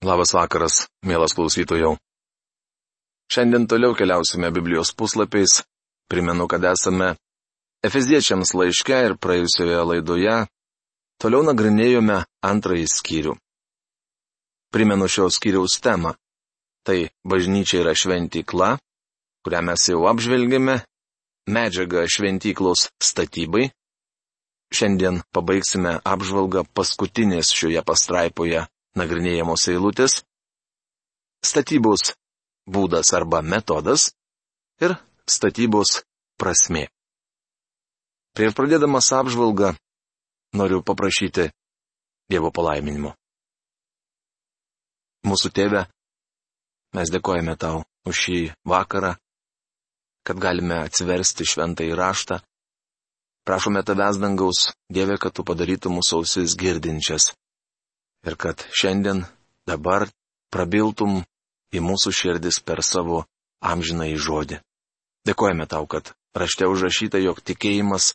Labas vakaras, mielas klausytojau. Šiandien toliau keliausime Biblijos puslapiais. Primenu, kad esame Efeziečiams laiške ir praėjusioje laidoje toliau nagrinėjome antrąjį skyrių. Primenu šios skyriaus temą. Tai bažnyčia yra šventykla, kurią mes jau apžvelgėme, medžiaga šventyklos statybai. Šiandien pabaigsime apžvalgą paskutinės šioje pastraipoje nagrinėjamos eilutės, statybos būdas arba metodas ir statybos prasme. Prieš pradėdamas apžvalgą noriu paprašyti Dievo palaiminimo. Mūsų tėve, mes dėkojame tau už šį vakarą, kad galime atsiversti šventą įraštą. Prašome tavęs dangaus, Dieve, kad tu padarytum mūsų ausis girdinčias ir kad šiandien, dabar prabiltum į mūsų širdis per savo amžiną į žodį. Dėkojame tau, kad rašte užrašyta, jog tikėjimas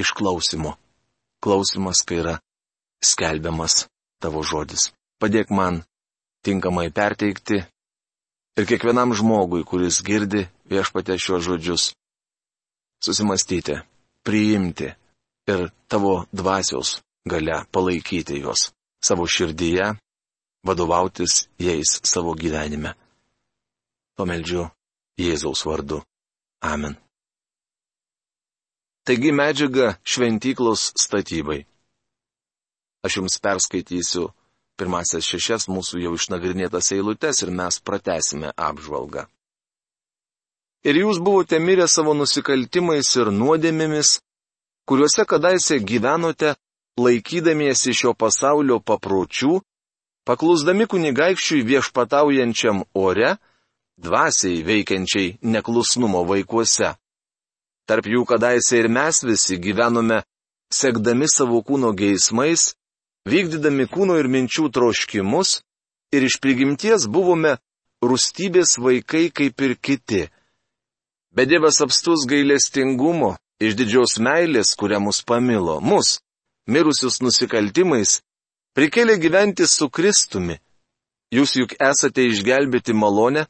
iš klausimo. Klausimas, kai yra skelbiamas tavo žodis. Padėk man tinkamai perteikti ir kiekvienam žmogui, kuris girdi viešpatė šios žodžius, susimastyti, priimti ir tavo dvasios gale palaikyti juos savo širdyje, vadovautis jais savo gyvenime. Pameldžiu Jėzaus vardu. Amen. Taigi medžiaga šventyklos statybai. Aš jums perskaitysiu pirmasias šešias mūsų jau išnagrinėtas eilutes ir mes pratesime apžvalgą. Ir jūs buvote mirę savo nusikaltimais ir nuodėmėmis, kuriuose kadaise gyvenote laikydamiesi šio pasaulio papročių, paklusdami kunigaikščiui viešpataujančiam ore, dvasiai veikiančiai neklusnumo vaikuose. Tarp jų kadaise ir mes visi gyvenome, sekdami savo kūno geismais, vykdydami kūno ir minčių troškimus, ir iš prigimties buvome rūstybės vaikai kaip ir kiti. Bet Dievas apstus gailestingumo, iš didžios meilės, kurią mus pamilo, mus, mirusius nusikaltimais, prikėlė gyventi su Kristumi. Jūs juk esate išgelbėti malonę,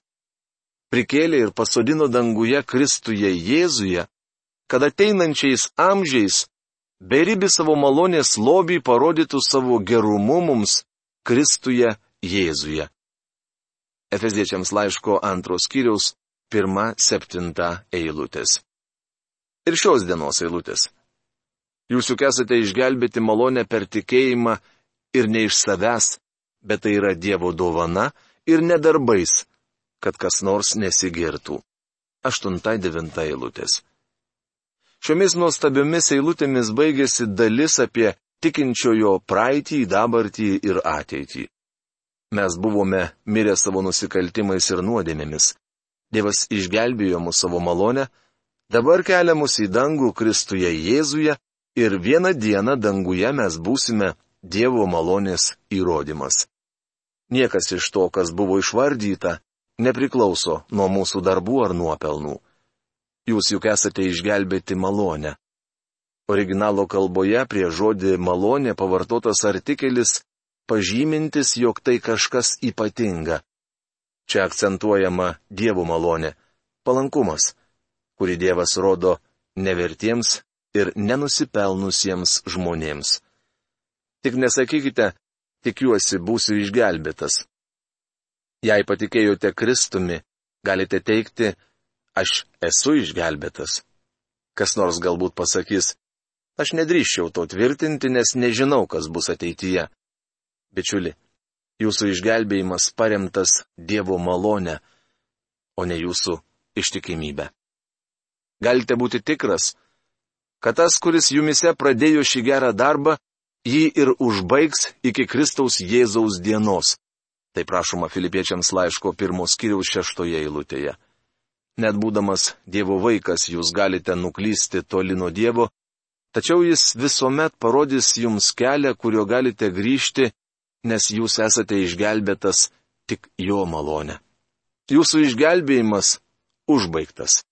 prikėlė ir pasodino danguje Kristuje Jėzuje, kad ateinančiais amžiais beribi savo malonės lobį parodytų savo gerumu mums Kristuje Jėzuje. Efeziečiams laiško antros kiriaus pirma septinta eilutės. Ir šios dienos eilutės. Jūs juk esate išgelbėti malonę per tikėjimą ir ne iš savęs, bet tai yra Dievo dovana ir nedarbais, kad kas nors nesigirtų. 8-9 eilutės. Šiomis nuostabiomis eilutėmis baigėsi dalis apie tikinčiojo praeitį, dabartį ir ateitį. Mes buvome mirę savo nusikaltimais ir nuodėmėmis. Dievas išgelbėjo mūsų savo malonę, dabar kelia mus į dangų Kristuje Jėzuje ir vieną dieną danguje mes būsime Dievo malonės įrodymas. Niekas iš to, kas buvo išvardyta, nepriklauso nuo mūsų darbų ar nuopelnų. Jūs juk esate išgelbėti malonę. Originalo kalboje prie žodį malonė pavartotas artikelis, pažymintis, jog tai kažkas ypatinga. Čia akcentuojama Dievo malonė - palankumas, kurį Dievas rodo nevertiems ir nenusipelnusiems žmonėms. Tik nesakykite, tikiuosi būsiu išgelbėtas. Jei patikėjote Kristumi, galite teikti, aš esu išgelbėtas. Kas nors galbūt pasakys, aš nedrįščiau to tvirtinti, nes nežinau, kas bus ateityje. Bičiuli, jūsų išgelbėjimas paremtas Dievo malonė, o ne jūsų ištikimybė. Galite būti tikras, kad tas, kuris jumise pradėjo šį gerą darbą, jį ir užbaigs iki Kristaus Jėzaus dienos. Tai prašoma filipiečiams laiško pirmos kiriaus šeštoje eilutėje. Net būdamas Dievo vaikas, jūs galite nuklysti toli nuo Dievo, tačiau jis visuomet parodys jums kelią, kuriuo galite grįžti, nes jūs esate išgelbėtas tik jo malonę. Jūsų išgelbėjimas užbaigtas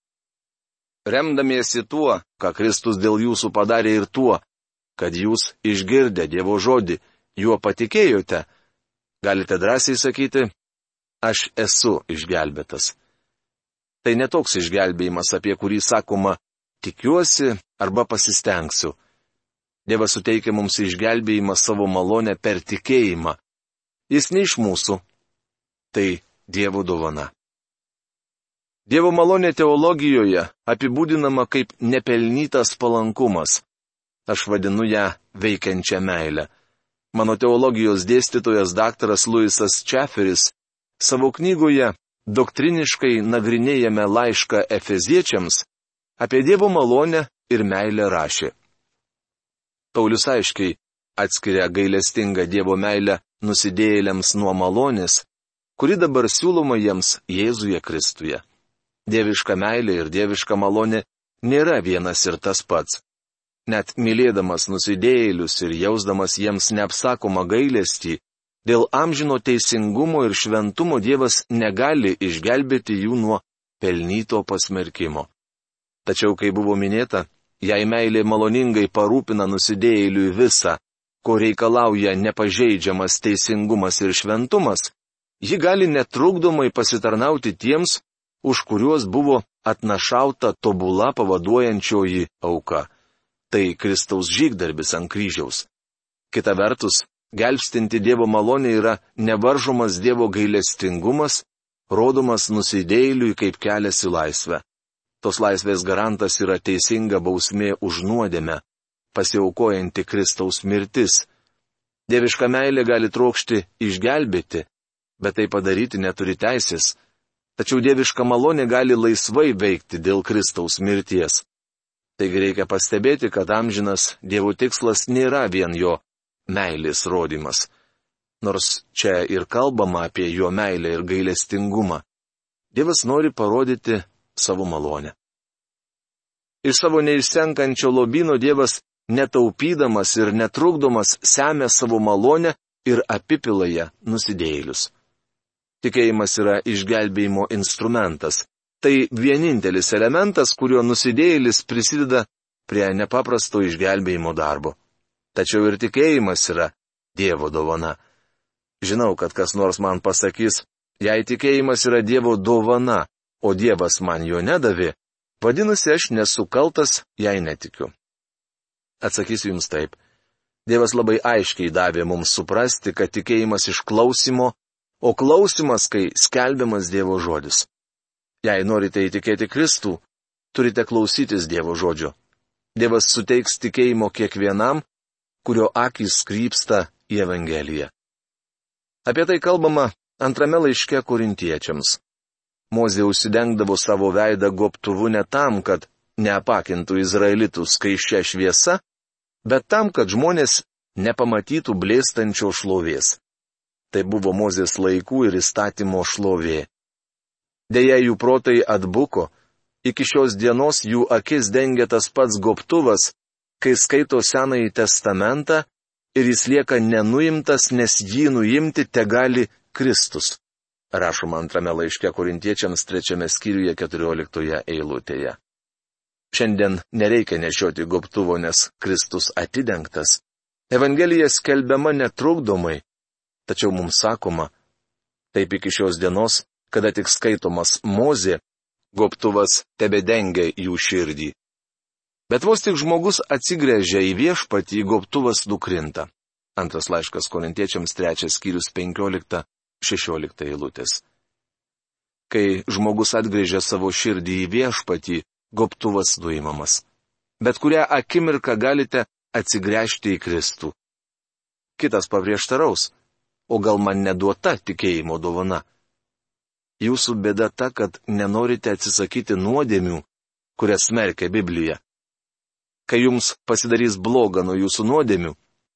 remdamiesi tuo, ką Kristus dėl jūsų padarė ir tuo, kad jūs išgirdę Dievo žodį, juo patikėjote, galite drąsiai sakyti, aš esu išgelbėtas. Tai netoks išgelbėjimas, apie kurį sakoma, tikiuosi arba pasistengsiu. Dievas suteikia mums išgelbėjimą savo malonę per tikėjimą. Jis ne iš mūsų. Tai Dievo dovana. Dievo malonė teologijoje apibūdinama kaip nepelnytas palankumas. Aš vadinu ją veikiančią meilę. Mano teologijos dėstytojas dr. Luisas Čeferis savo knygoje Doktriniškai nagrinėjame laišką Efeziečiams apie Dievo malonę ir meilę rašė. Paulius aiškiai atskiria gailestingą Dievo meilę nusidėjėliams nuo malonės, kuri dabar siūloma jiems Jėzuje Kristuje. Dieviška meilė ir dieviška malonė nėra vienas ir tas pats. Net mylėdamas nusidėjėlius ir jausdamas jiems neapsakomą gailestį, Dėl amžino teisingumo ir šventumo Dievas negali išgelbėti jų nuo pelnyto pasmerkimo. Tačiau, kai buvo minėta, jei meilė maloningai parūpina nusidėjėliui visą, ko reikalauja nepažeidžiamas teisingumas ir šventumas, ji gali netrukdomai pasitarnauti tiems, už kuriuos buvo atnašauta tobula pavaduojančioji auka. Tai Kristaus žygdarbis ant kryžiaus. Kita vertus, gelbstinti Dievo malonė yra nevaržomas Dievo gailestingumas, rodomas nusidėjėliui kaip kelias į laisvę. Tos laisvės garantas yra teisinga bausmė už nuodėmę, pasiaukojanti Kristaus mirtis. Dieviška meilė gali trokšti išgelbėti, bet tai padaryti neturi teisės. Tačiau dieviška malonė gali laisvai veikti dėl Kristaus mirties. Taigi reikia pastebėti, kad amžinas Dievo tikslas nėra vien jo meilės rodimas. Nors čia ir kalbama apie jo meilę ir gailestingumą. Dievas nori parodyti savo malonę. Iš savo neišsenkančio lobino Dievas netaupydamas ir netrukdomas semia savo malonę ir apipila ją nusidėjėlius. Tikėjimas yra išgelbėjimo instrumentas. Tai vienintelis elementas, kuriuo nusidėjėlis prisideda prie nepaprasto išgelbėjimo darbo. Tačiau ir tikėjimas yra Dievo dovana. Žinau, kad kas nors man pasakys, jei tikėjimas yra Dievo dovana, o Dievas man jo nedavė, vadinasi, aš nesu kaltas, jei netikiu. Atsakysiu jums taip. Dievas labai aiškiai davė mums suprasti, kad tikėjimas iš klausimo, o klausimas, kai skelbiamas Dievo žodis. Jei norite įtikėti Kristų, turite klausytis Dievo žodžio. Dievas suteiks tikėjimo kiekvienam, kurio akis krypsta į Evangeliją. Apie tai kalbama antrame laiške korintiečiams. Mozė užsidengdavo savo veidą gobtuvu ne tam, kad neapakintų izraelitų skaiščia šviesa, bet tam, kad žmonės nepamatytų blėstančio šlovės. Tai buvo Mozės laikų ir įstatymo šlovė. Deja, jų protai atbuko, iki šios dienos jų akis dengia tas pats gobtuvas, kai skaito Senąjį testamentą ir jis lieka nenuimtas, nes jį nuimti te gali Kristus. Rašoma antrame laiške korintiečiams trečiame skyriuje keturioliktoje eilutėje. Šiandien nereikia nešioti gobtuvo, nes Kristus atidengtas. Evangelija skelbiama netrukdomai, tačiau mums sakoma, taip iki šios dienos, kada tik skaitomas mozė, gobtuvas tebedengia jų širdį. Bet vos tik žmogus atsigręžia į viešpatį, gobtuvas nukrinta. Antras laiškas korintiečiams trečias skyrius 15-16 eilutės. Kai žmogus atgrėžia savo širdį į viešpatį, gobtuvas nuimamas. Bet kurią akimirką galite atsigręžti į Kristų. Kitas paprieštaraus, o gal man neduota tikėjimo dovana. Jūsų bėda ta, kad nenorite atsisakyti nuodėmių, kurias smerkia Biblija kai jums pasidarys bloga nuo jūsų nuodėmių,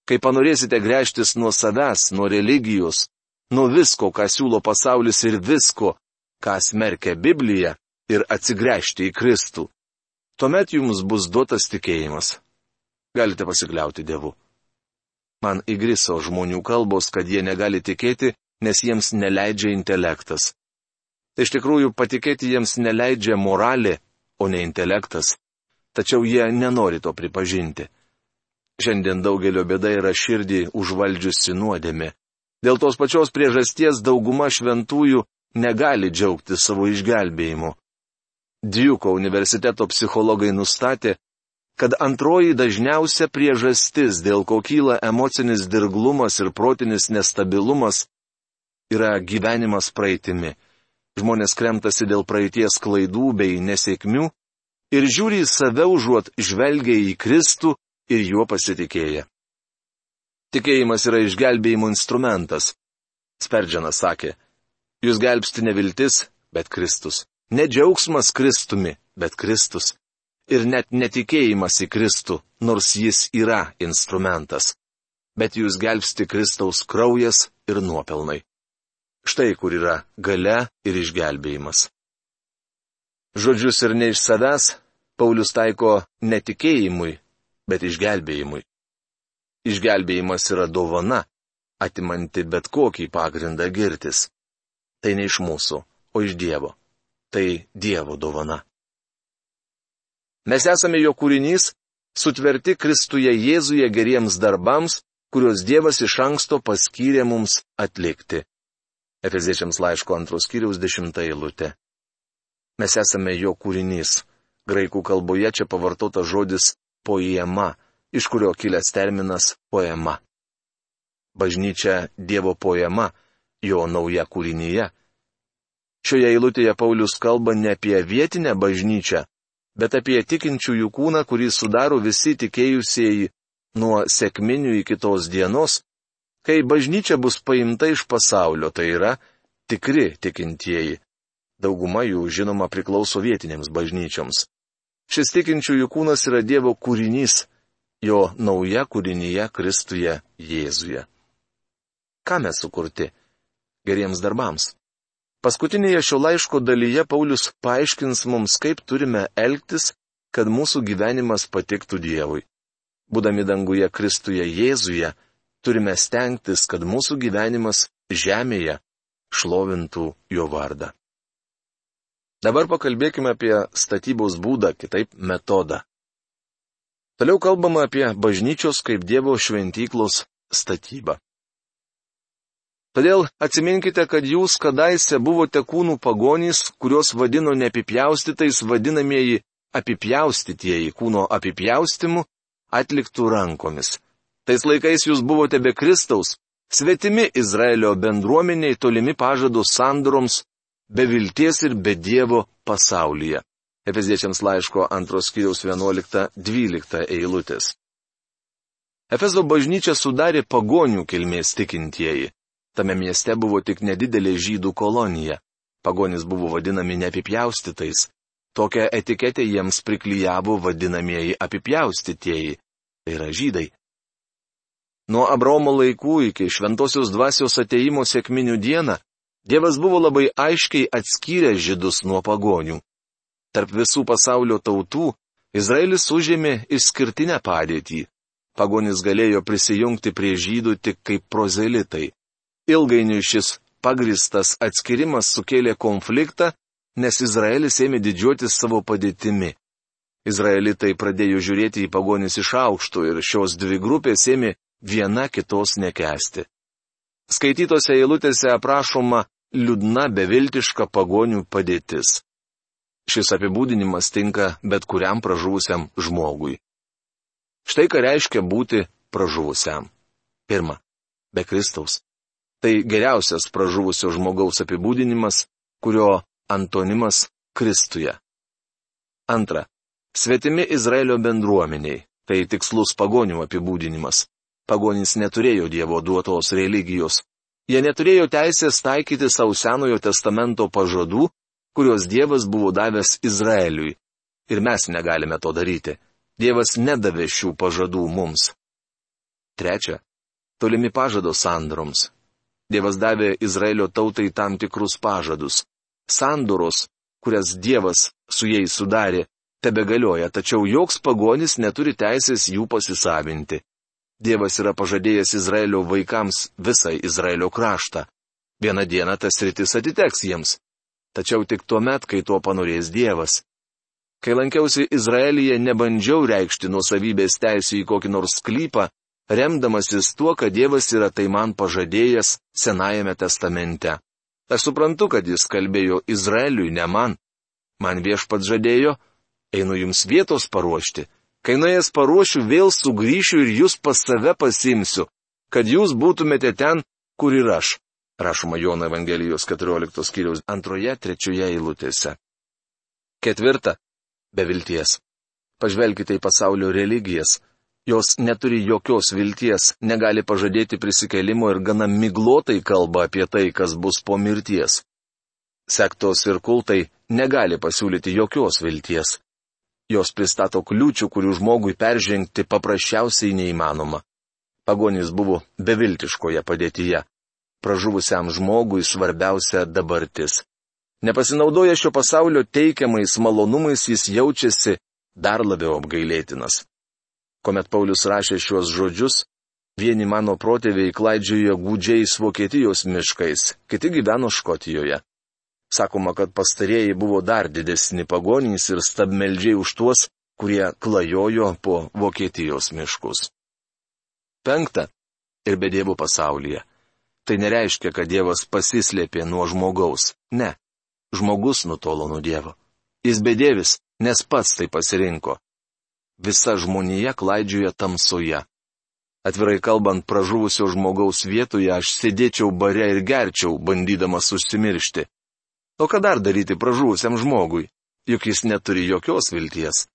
kai panorėsite grėžtis nuo savęs, nuo religijos, nuo visko, ką siūlo pasaulis ir visko, ką smerkia Biblija, ir atsigręžti į Kristų. Tuomet jums bus duotas tikėjimas. Galite pasikliauti Dievu. Man įgriso žmonių kalbos, kad jie negali tikėti, nes jiems neleidžia intelektas. Iš tikrųjų patikėti jiems neleidžia moralė, o ne intelektas tačiau jie nenori to pripažinti. Šiandien daugelio bėda yra širdį užvaldžiusi nuodėmė. Dėl tos pačios priežasties dauguma šventųjų negali džiaugti savo išgelbėjimu. Djuko universiteto psichologai nustatė, kad antroji dažniausia priežastis, dėl ko kyla emocinis dirglumas ir protinis nestabilumas, yra gyvenimas praeitimi. Žmonės kremtasi dėl praeities klaidų bei nesėkmių ir žiūri į save užuot žvelgia į Kristų ir juo pasitikėję. Tikėjimas yra išgelbėjimo instrumentas. Sperdžianas sakė, jūs gelbsti ne viltis, bet Kristus. Ne džiaugsmas Kristumi, bet Kristus. Ir net netikėjimas į Kristų, nors jis yra instrumentas. Bet jūs gelbsti Kristaus kraujas ir nuopelnai. Štai kur yra gale ir išgelbėjimas. Žodžius ir ne iš savęs Paulius taiko netikėjimui, bet išgelbėjimui. Išgelbėjimas yra dovana, atimanti bet kokį pagrindą girtis. Tai ne iš mūsų, o iš Dievo. Tai Dievo dovana. Mes esame jo kūrinys, sutverti Kristuje Jėzuje geriems darbams, kuriuos Dievas iš anksto paskyrė mums atlikti. Efeziečiams laiško antros kiriaus dešimta eilutė. Mes esame jo kūrinys. Graikų kalboje čia pavartotas žodis poiema iš kurio kilęs terminas poema. Bažnyčia Dievo poema, jo nauja kūrinyje. Šioje eilutėje Paulius kalba ne apie vietinę bažnyčią, bet apie tikinčiųjų kūną, kurį sudaro visi tikėjusieji nuo sėkminių iki tos dienos, kai bažnyčia bus paimta iš pasaulio, tai yra tikri tikintieji. Dauguma jų, žinoma, priklauso vietinėms bažnyčioms. Šis tikinčiųjų kūnas yra Dievo kūrinys, jo nauja kūrinyje Kristuje Jėzuje. Ką mes sukurti? Geriems darbams. Paskutinėje šio laiško dalyje Paulius paaiškins mums, kaip turime elgtis, kad mūsų gyvenimas patiktų Dievui. Būdami danguje Kristuje Jėzuje, turime stengtis, kad mūsų gyvenimas žemėje šlovintų jo vardą. Dabar pakalbėkime apie statybos būdą, kitaip metodą. Toliau kalbama apie bažnyčios kaip Dievo šventyklos statybą. Todėl atsiminkite, kad jūs kadaise buvote kūnų pagonys, kuriuos vadino neapipjaustytais vadinamieji apipjaustytieji kūno apipjaustimu atliktų rankomis. Tais laikais jūs buvote be Kristaus, svetimi Izraelio bendruomeniai tolimi pažadų sandoroms, be vilties ir be Dievo pasaulyje. Efeziečiams laiško antros kiriaus 11-12 eilutės. Efezo bažnyčia sudarė pagonių kilmės tikintieji. Tame mieste buvo tik nedidelė žydų kolonija. Pagonis buvo vadinami neapipjaustytais. Tokią etiketę jiems priklyjavo vadinamieji apipjaustytieji. Tai yra žydai. Nuo Abromo laikų iki šventosios dvasios ateimo sėkminių dieną Dievas buvo labai aiškiai atskyręs žydus nuo pagonių. Tarp visų pasaulio tautų Izraelis užėmė išskirtinę padėtį. Pagonis galėjo prisijungti prie žydų tik kaip prozelitai. Ilgainiui šis pagristas atskirimas sukėlė konfliktą, nes Izraelis ėmė didžiuotis savo padėtimi. Izraelitai pradėjo žiūrėti į pagonis iš aukšto ir šios dvi grupės ėmė viena kitos nekesti. Skaitytose eilutėse aprašoma liūdna beviltiška pagonių padėtis. Šis apibūdinimas tinka bet kuriam pražuvusiam žmogui. Štai ką reiškia būti pražuvusiam. Pirma, be Kristaus. Tai geriausias pražuvusio žmogaus apibūdinimas, kurio antonimas Kristuje. Antra, svetimi Izraelio bendruomeniai. Tai tikslus pagonių apibūdinimas. Pagonys neturėjo Dievo duotos religijos. Jie neturėjo teisės taikyti savo Senojo testamento pažadų kuriuos Dievas buvo davęs Izraeliui. Ir mes negalime to daryti. Dievas nedavė šių pažadų mums. Trečia. Tolimi pažado sandaroms. Dievas davė Izraelio tautai tam tikrus pažadus. Sandoros, kurias Dievas su jais sudarė, tebe galioja, tačiau joks pagonis neturi teisės jų pasisavinti. Dievas yra pažadėjęs Izraelio vaikams visą Izraelio kraštą. Vieną dieną tas rytis atiteks jiems tačiau tik tuo met, kai to panorės Dievas. Kai lankiausi Izraelyje, nebandžiau reikšti nuosavybės teisų į kokį nors sklypą, remdamasis tuo, kad Dievas yra tai man pažadėjęs Senajame testamente. Aš suprantu, kad jis kalbėjo Izraeliui, ne man. Man viešpat žadėjo, einu jums vietos paruošti. Kai nuėjęs paruošiu, vėl sugrįšiu ir jūs pas save pasimsiu, kad jūs būtumėte ten, kur ir aš. Rašoma Jono Evangelijos 14 skyriaus antroje, trečioje eilutėse. Ketvirta. Be vilties. Pažvelkite į pasaulio religijas. Jos neturi jokios vilties, negali pažadėti prisikelimo ir gana miglotai kalba apie tai, kas bus po mirties. Sektos ir kultai negali pasiūlyti jokios vilties. Jos pristato kliūčių, kurių žmogui peržengti paprasčiausiai neįmanoma. Pagonys buvo beviltiškoje padėtyje. Pražuvusiam žmogui svarbiausia dabartis. Nepasinaudoja šio pasaulio teikiamais malonumais jis jaučiasi dar labiau apgailėtinas. Komet Paulius rašė šiuos žodžius, vieni mano protėviai klaidžiojo gūdžiais Vokietijos miškais, kiti gyveno Škotijoje. Sakoma, kad pastarėjai buvo dar didesni pagonys ir stabmeldžiai už tuos, kurie klajojo po Vokietijos miškus. Penkta. Ir be dievų pasaulyje. Tai nereiškia, kad Dievas pasislėpė nuo žmogaus. Ne. Žmogus nutolo nuo Dievo. Jis bedievis, nes pats tai pasirinko visa žmonija klaidžioja tamsoje. Atvirai kalbant, pražuvusio žmogaus vietoje aš sėdėčiau bare ir gerčiau, bandydamas užsimiršti. O ką dar daryti pražuvusiam žmogui, juk jis neturi jokios vilties.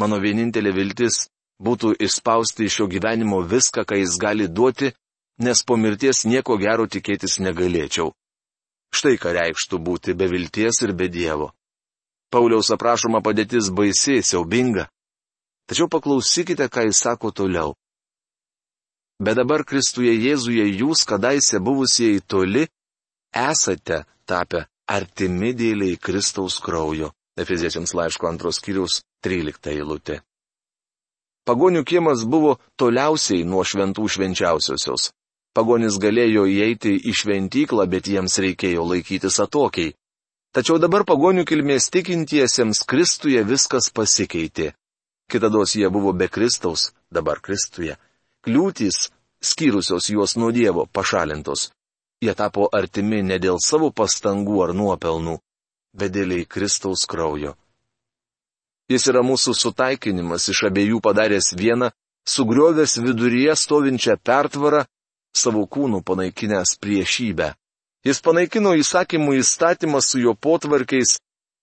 Mano vienintelė viltis būtų išspausti iš jo gyvenimo viską, ką jis gali duoti, nes po mirties nieko gero tikėtis negalėčiau. Štai ką reikštų būti be vilties ir be Dievo. Pauliaus aprašoma padėtis baisiai, siaubinga. Tačiau paklausykite, ką jis sako toliau. Bet dabar Kristuje Jėzuje jūs, kadaise buvusieji toli, esate tapę artimi dėliai Kristaus kraujo. Efeziečiams laiško antros kiriaus 13 eilutė. Pagonių kiemas buvo toliausiai nuo šventų švenčiausiosios. Pagonis galėjo įeiti į šventyklą, bet jiems reikėjo laikytis atokiai. Tačiau dabar pagonių kilmės tikintiesiems Kristuje viskas pasikeitė. Kitados jie buvo be Kristaus, dabar Kristuje. Kliūtys, skyrusios juos nuo Dievo, pašalintos. Jie tapo artimi ne dėl savo pastangų ar nuopelnų, bet dėl į Kristaus kraujo. Jis yra mūsų sutaikinimas iš abiejų padaręs vieną, sugriovęs viduryje stovinčią pertvarą, savo kūnų panaikinęs priešybę. Jis panaikino įsakymų įstatymą su jo potvarkiais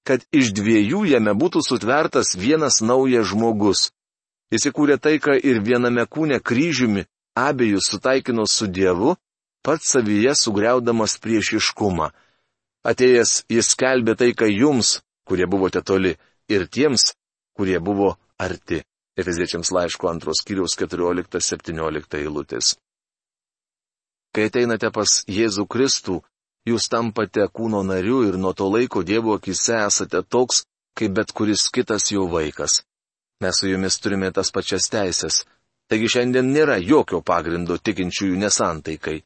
kad iš dviejų jame būtų sutvertas vienas naujas žmogus. Jis įkūrė taiką ir viename kūne kryžiumi, abiejus sutaikino su Dievu, pats savyje sugriaudamas priešiškumą. Atėjęs jis skelbė taiką jums, kurie buvote toli, ir tiems, kurie buvo arti. Efeziečiams laiško antros kiriaus 14-17 eilutės. Kai ateinate pas Jėzų Kristų, Jūs tampate kūno nariu ir nuo to laiko Dievo akise esate toks, kaip bet kuris kitas jo vaikas. Mes su jumis turime tas pačias teisės. Taigi šiandien nėra jokio pagrindo tikinčiųjų nesantaikai.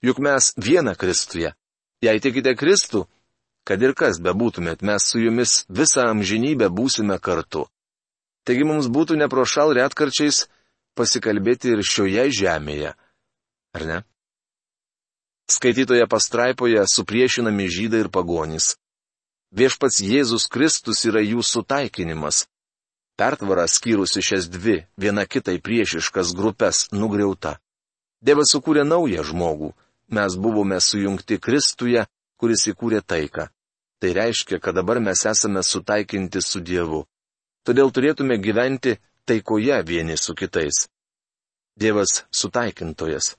Juk mes viena Kristuje. Jei tikite Kristų, kad ir kas bebūtumėt, mes su jumis visą amžinybę būsime kartu. Taigi mums būtų neprošal retkarčiais pasikalbėti ir šioje žemėje. Ar ne? Skaitytoje pastraipoje supriešinami žydai ir pagonys. Viešpats Jėzus Kristus yra jų sutaikinimas. Pertvara skyrusi šias dvi, viena kitai priešiškas grupės, nugriauta. Dievas sukūrė naują žmogų. Mes buvome sujungti Kristuje, kuris įkūrė taiką. Tai reiškia, kad dabar mes esame sutaikinti su Dievu. Todėl turėtume gyventi taikoje vieni su kitais. Dievas sutaikintojas.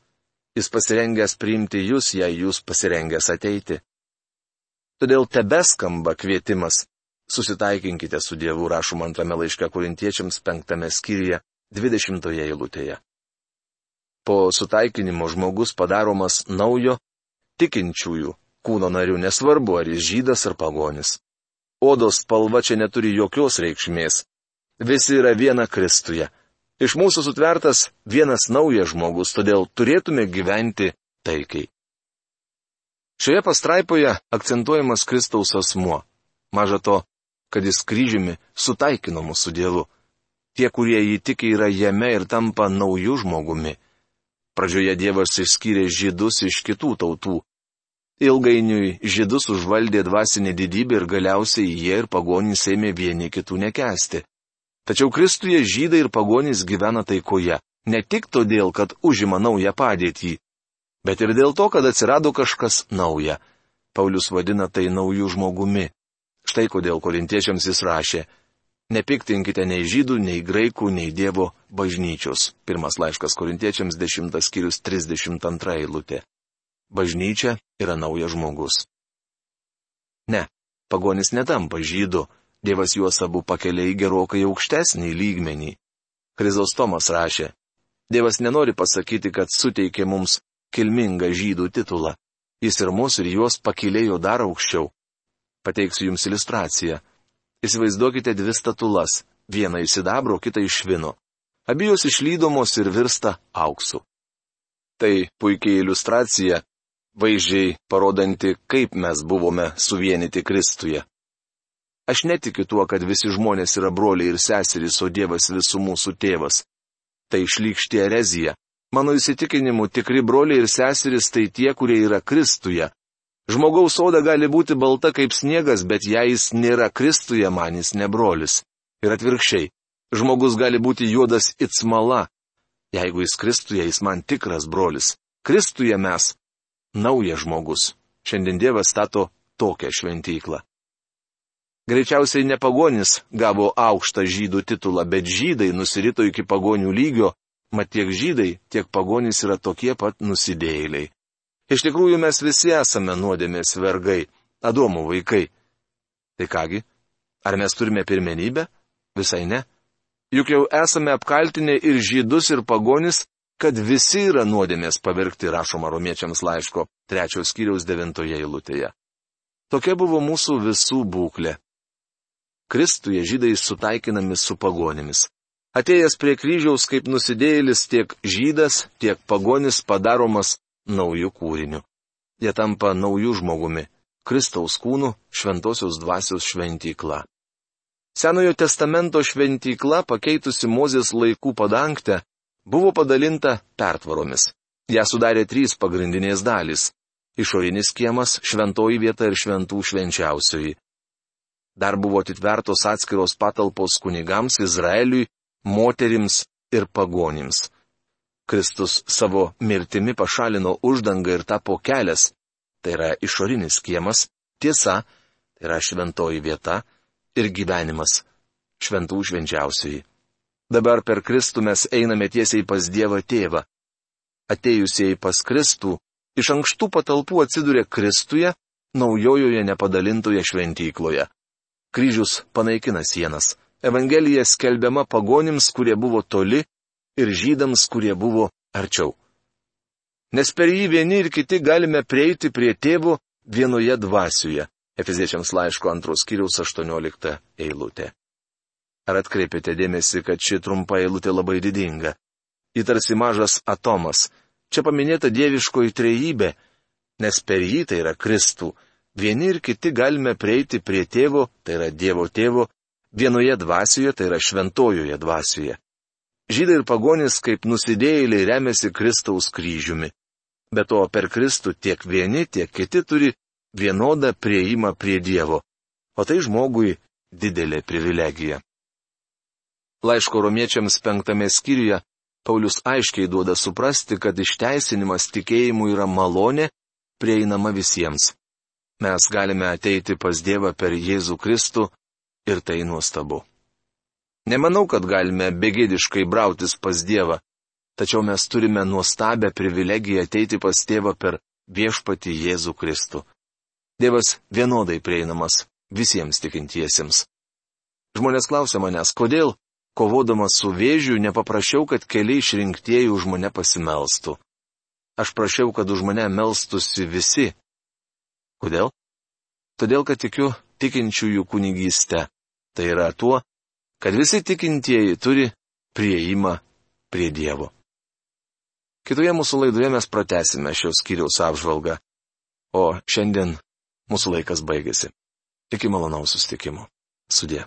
Jis pasirengęs priimti jūs, jei jūs pasirengęs ateiti. Todėl tebeskamba kvietimas. Susitaikinkite su Dievu rašoma antrame laiške korintiečiams penktame skyriuje, dvidešimtoje eilutėje. Po sutaikinimo žmogus padaromas naujo, tikinčiųjų, kūno narių, nesvarbu ar jis žydas ar pagonis. Odos spalva čia neturi jokios reikšmės. Visi yra viena Kristuje. Iš mūsų sutvertas vienas naujas žmogus, todėl turėtume gyventi taikiai. Šioje pastraipoje akcentuojamas Kristaus asmuo. Maža to, kad jis kryžiumi sutaikino mūsų Dievu. Tie, kurie įtikė, yra jame ir tampa naujų žmogumi. Pradžioje Dievas išskyrė žydus iš kitų tautų. Ilgainiui žydus užvaldė dvasinė didybė ir galiausiai jie ir pagonys ėmė vieni kitų nekesti. Tačiau Kristuje žydai ir pagonys gyvena taikoje, ne tik todėl, kad užima naują padėtį, bet ir dėl to, kad atsirado kažkas nauja. Paulius vadina tai naujų žmogumi. Štai kodėl korintiečiams jis rašė Nepiktinkite nei žydų, nei graikų, nei Dievo bažnyčios. Pirmas laiškas korintiečiams 10 skyrius 32 eilutė. Bažnyčia yra naujas žmogus. Ne, pagonis netampa žydų, Dievas juos abu pakelia į gerokai aukštesnį lygmenį. Krizostomas rašė, Dievas nenori pasakyti, kad suteikė mums kilmingą žydų titulą. Jis ir mus ir juos pakilėjo dar aukščiau. Pateiksiu jums iliustraciją. Įsivaizduokite dvi statulas - vieną iš sidabro, kitą iš vino. Abijos išlydomos ir virsta auksu. Tai puikiai iliustracija, vaizdžiai parodanti, kaip mes buvome suvienyti Kristuje. Aš netikiu tuo, kad visi žmonės yra broliai ir seserys, o Dievas visų mūsų tėvas. Tai išlygšti erezija. Mano įsitikinimu, tikri broliai ir seserys tai tie, kurie yra Kristuje, Žmogaus oda gali būti balta kaip sniegas, bet jei jis nėra Kristuje, man jis nebrolis. Ir atvirkščiai, žmogus gali būti juodas it smala. Jeigu jis Kristuje, jis man tikras brolis. Kristuje mes - naujas žmogus. Šiandien Dievas stato tokią šventyklą. Greičiausiai ne pagonis gavo aukštą žydų titulą, bet žydai nusirito iki pagonių lygio, mat tiek žydai, tiek pagonys yra tokie pat nusidėjėliai. Iš tikrųjų mes visi esame nuodėmės vergai, Adomo vaikai. Tai kągi, ar mes turime pirmenybę? Visai ne. Juk jau esame apkaltinę ir žydus, ir pagonis, kad visi yra nuodėmės pavirkti rašoma romiečiams laiško trečios skyriaus devintoje eilutėje. Tokia buvo mūsų visų būklė. Kristuje žydai sutaikinami su pagonimis. Atėjęs prie kryžiaus kaip nusidėjėlis tiek žydas, tiek pagonis padaromas naujų kūrinių. Jie tampa naujų žmogumi - Kristaus kūnų šventosios dvasios šventykla. Senojo testamento šventykla, pakeitusi Mozės laikų padangtę, buvo padalinta pertvaromis. Ja sudarė trys pagrindinės dalys - išorinis kiemas, šventoji vieta ir šventų švenčiausioji. Dar buvo atitvertos atskiros patalpos kunigams Izraeliui, moterims ir pagonims. Kristus savo mirtimi pašalino uždangą ir tapo kelias, tai yra išorinis kiemas, tiesa, tai yra šventoji vieta ir gyvenimas, šventų švenčiausiai. Dabar per Kristų mes einame tiesiai pas Dievą Tėvą. Atėjusieji pas Kristų, iš ankštų patalpų atsiduria Kristuje, naujojoje nepadalintoje šventykloje. Kryžius panaikina sienas. Evangelija skelbiama pagonims, kurie buvo toli ir žydams, kurie buvo arčiau. Nes per jį vieni ir kiti galime prieiti prie tėvo vienoje dvasioje. Efeziečiams laiško antros kiriaus 18 eilutė. Ar atkreipėte dėmesį, kad ši trumpa eilutė labai didinga? Ji tarsi mažas atomas. Čia paminėta dieviškoji trejybė, nes per jį tai yra Kristų. Vieni ir kiti galime prieiti prie tėvo, tai yra Dievo tėvo, vienoje dvasioje, tai yra šventojoje dvasioje. Žydai ir pagonys kaip nusidėjėliai remiasi Kristaus kryžiumi. Be to, per Kristų tiek vieni, tiek kiti turi vienodą prieimą prie Dievo, o tai žmogui didelė privilegija. Laiško romiečiams penktame skyriuje Paulius aiškiai duoda suprasti, kad išteisinimas tikėjimu yra malonė, prieinama visiems. Mes galime ateiti pas Dievą per Jėzų Kristų ir tai nuostabu. Nemanau, kad galime begėdiškai brautis pas Dievą, tačiau mes turime nuostabę privilegiją ateiti pas Tėvą per viešpati Jėzų Kristų. Dievas vienodai prieinamas visiems tikintiesiems. Žmonės klausia manęs, kodėl, kovodamas su vėžiu, nepaprašiau, kad keli išrinktieji už mane pasimelstų. Aš prašiau, kad už mane melstusi visi. Kodėl? Todėl, kad tikiu tikinčiųjų kunigystę. Tai yra tuo, kad visi tikintieji turi prieimą prie Dievo. Kitoje mūsų laidoje mes pratesime šios skyriaus apžvalgą, o šiandien mūsų laikas baigėsi. Iki malonaus sustikimo. Sudė.